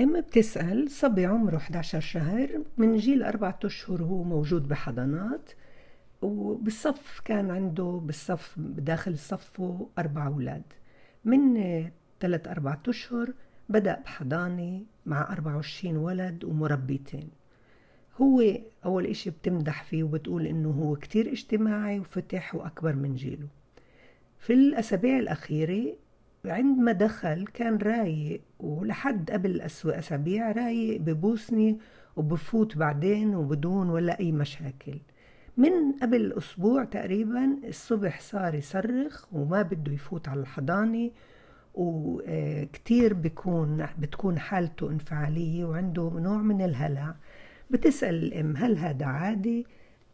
أم بتسأل صبي عمره 11 شهر من جيل أربعة أشهر هو موجود بحضانات وبالصف كان عنده بالصف داخل صفه أربع أولاد. من ثلاث أربعة أشهر بدأ بحضانة مع 24 ولد ومربيتين. هو أول إشي بتمدح فيه وبتقول إنه هو كتير اجتماعي وفتح وأكبر من جيله. في الأسابيع الأخيرة عندما دخل كان رايق ولحد قبل أسابيع رايق ببوسني وبفوت بعدين وبدون ولا أي مشاكل. من قبل أسبوع تقريبا الصبح صار يصرخ وما بده يفوت على الحضانة وكتير بيكون بتكون حالته انفعالية وعنده نوع من الهلع. بتسأل الأم هل هذا عادي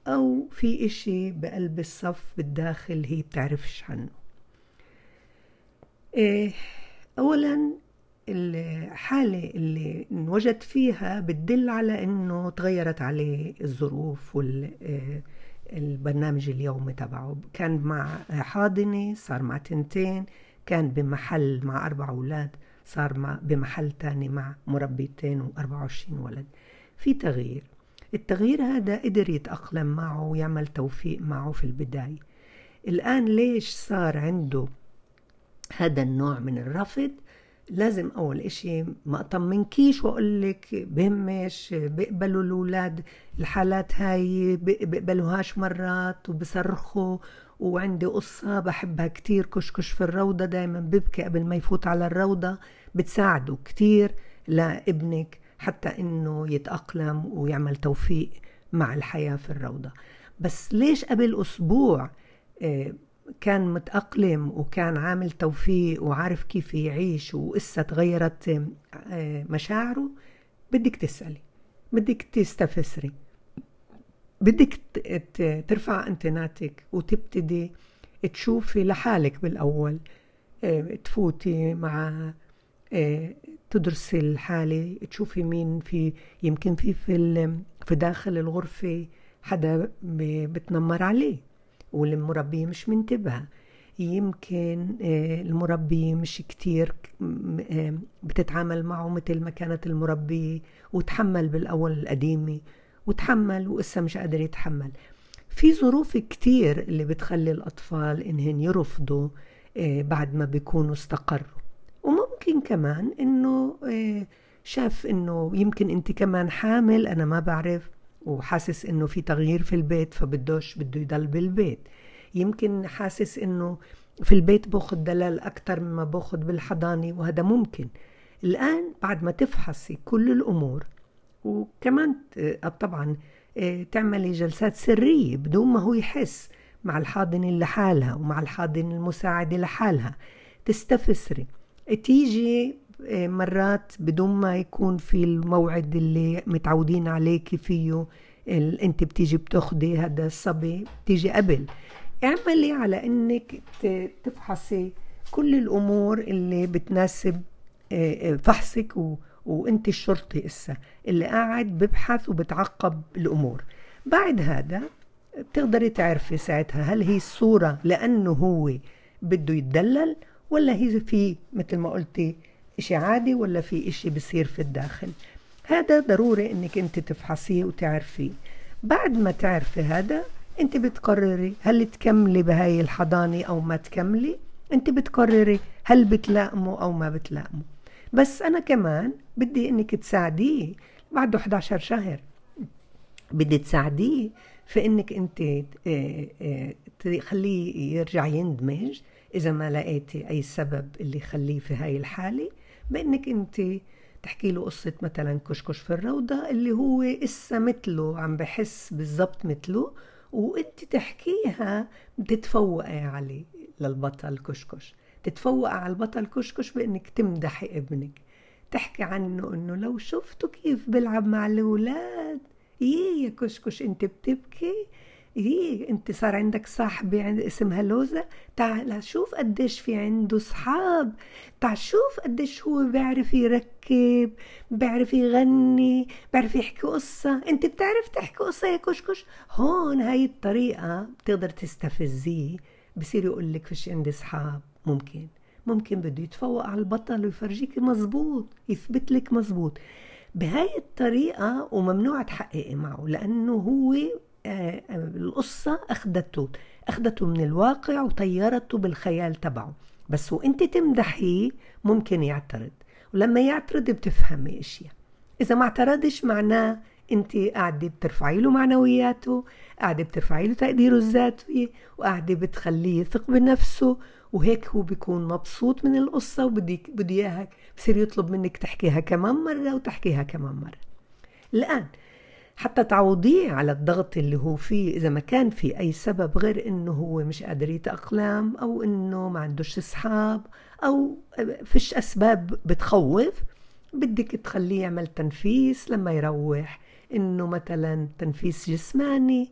أو في إشي بقلب الصف بالداخل هي بتعرفش عنه. أولا الحالة اللي انوجد فيها بتدل على إنه تغيرت عليه الظروف والبرنامج اليومي تبعه. كان مع حاضنة صار مع تنتين كان بمحل مع أربع أولاد صار مع بمحل تاني مع مربيتين و24 ولد. في تغيير. التغيير هذا قدر يتأقلم معه ويعمل توفيق معه في البداية. الآن ليش صار عنده هذا النوع من الرفض. لازم أول إشي ما أطمنكيش وأقول لك بهمش بيقبلوا الأولاد الحالات هاي بيقبلوهاش مرات وبصرخوا. وعندي قصة بحبها كتير كشكش في الروضة دايما ببكي قبل ما يفوت على الروضة. بتساعده كتير لابنك حتى إنه يتأقلم ويعمل توفيق مع الحياة في الروضة. بس ليش قبل أسبوع؟ آه، كان متأقلم وكان عامل توفيق وعارف كيف يعيش وإسا تغيرت آه، مشاعره بدك تسألي بدك تستفسري بدك ترفع انتناتك وتبتدي تشوفي لحالك بالأول آه، تفوتي مع آه، تدرسي الحالة تشوفي مين في يمكن في في في داخل الغرفة حدا بتنمر عليه. والمربية مش منتبهة يمكن آه، المربية مش كتير بتتعامل معه مثل ما كانت المربية وتحمل بالأول القديمة وتحمل وإسا مش قادر يتحمل. في ظروف كتير اللي بتخلي الأطفال إنهن يرفضوا آه، بعد ما بيكونوا استقروا. وممكن كمان إنه آه، شاف إنه يمكن أنت كمان حامل أنا ما بعرف. وحاسس إنه في تغيير في البيت فبدوش بده يضل بالبيت. يمكن حاسس إنه في البيت بأخذ دلال أكتر مما بأخذ بالحضانة وهذا ممكن. الآن بعد ما تفحصي كل الأمور وكمان طبعا آه، تعملي جلسات سرية بدون ما هو يحس مع الحاضنة لحالها ومع الحاضنة المساعدة لحالها. تستفسري. تيجي مرات بدون ما يكون في الموعد اللي متعودين عليك فيه انت بتيجي بتاخدي هذا الصبي بتيجي قبل. اعملي على انك تفحصي كل الأمور اللي بتناسب فحصك وانت الشرطي اسا اللي قاعد ببحث وبتعقب الأمور. بعد هذا بتقدري تعرفي ساعتها هل هي الصورة لأنه هو بده يتدلل ولا هي في مثل ما قلتي إشي عادي ولا في إشي بصير في الداخل؟ هذا ضروري إنك أنت تفحصيه وتعرفيه. بعد ما تعرفي هذا أنت بتقرري هل تكملي بهاي الحضانة أو ما تكملي؟ أنت بتقرري هل بتلائمه أو ما بتلائمه بس أنا كمان بدي إنك تساعديه بعده 11 شهر. بدي تساعديه في إنك أنت آه، آه، تخليه يرجع يندمج إذا ما لقيتي أي سبب اللي يخليه في هاي الحالة. بإنك أنت تحكي له قصة مثلا كشكش في الروضة اللي هو إسا مثله عم بحس بالضبط مثله وأنت تحكيها بتتفوقي عليه للبطل كشكش. تتفوق على البطل كشكش بإنك تمدحي ابنك. تحكي عنه إنه لو شفته كيف بيلعب مع الأولاد. يي يا كشكش أنت بتبكي؟ يي أنت صار عندك صاحبة اسمها لوزة. تعال شوف قديش في عنده صحاب. تعال شوف قديش هو بيعرف يركب بيعرف يغني بيعرف يحكي قصة. أنت بتعرف تحكي قصة يا كشكش؟ هون هاي الطريقة بتقدر تستفزيه. بصير يقول لك فيش عندي صحاب. ممكن. ممكن بده يتفوق على البطل ويفرجيك مزبوط يثبت لك مزبوط بهاي الطريقة وممنوع تحققي معه لأنه هو القصة أخذته أخذته من الواقع وطيرته بالخيال تبعه. بس وأنت تمدحيه ممكن يعترض. ولما يعترض بتفهمي إشياء. إذا ما اعترضش معناه أنت قاعدة بترفعي له معنوياته قاعدة بترفعي له تقديره الذاتي وقاعدة بتخليه يثق بنفسه. وهيك هو بيكون مبسوط من القصة وبدك بده إياها بصير يطلب منك تحكيها كمان مرة وتحكيها كمان مرة. الآن حتى تعوضيه على الضغط اللي هو فيه إذا ما كان في أي سبب غير إنه هو مش قادر يتأقلم أو إنه ما عندوش أصحاب أو فيش أسباب بتخوف بدك تخليه يعمل تنفيس لما يروح. إنه مثلا تنفيس جسماني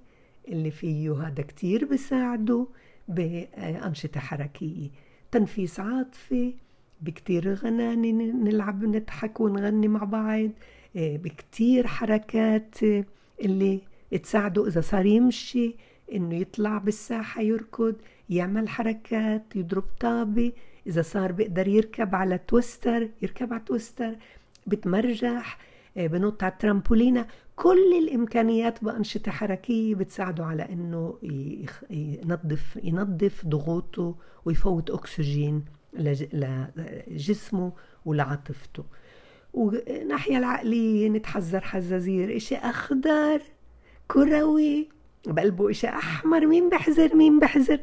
اللي فيه هذا كتير بساعده بأنشطة حركية. تنفيس عاطفي بكتير غناني نلعب نضحك ونغني مع بعض. بكتير حركات آه، اللي تساعده إذا صار يمشي إنه يطلع بالساحة يركض يعمل حركات يضرب طابة إذا صار بيقدر يركب على تويستر يركب على تويستر بتمرجح آه، بنط على الترامبولينة. كل الإمكانيات بأنشطة حركية بتساعده على إنه ينظف ينظف ضغوطه ويفوت أكسجين لجسمه ولعاطفته. وناحية العقلية نتحذر حزازير إشي أخضر كروي بقلبه إشي أحمر مين بحذر مين بحذر.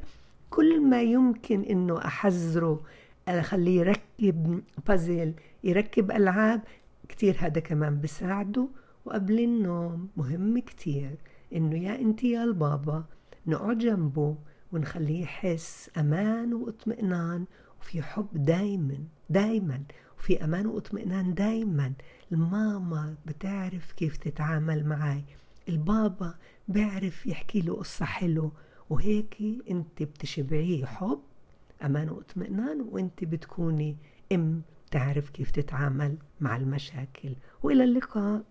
كل ما يمكن إنه أحذره أخليه يركب بازل يركب ألعاب كتير هذا كمان بساعده. وقبل النوم مهم كتير إنه يا أنت يا البابا نقعد جنبه ونخليه يحس أمان وإطمئنان وفي حب دايما دايما. وفي أمان واطمئنان دايما. الماما بتعرف كيف تتعامل معي البابا بيعرف يحكي له قصة حلو وهيك انت بتشبعيه حب أمان واطمئنان وانت بتكوني أم تعرف كيف تتعامل مع المشاكل. وإلى اللقاء.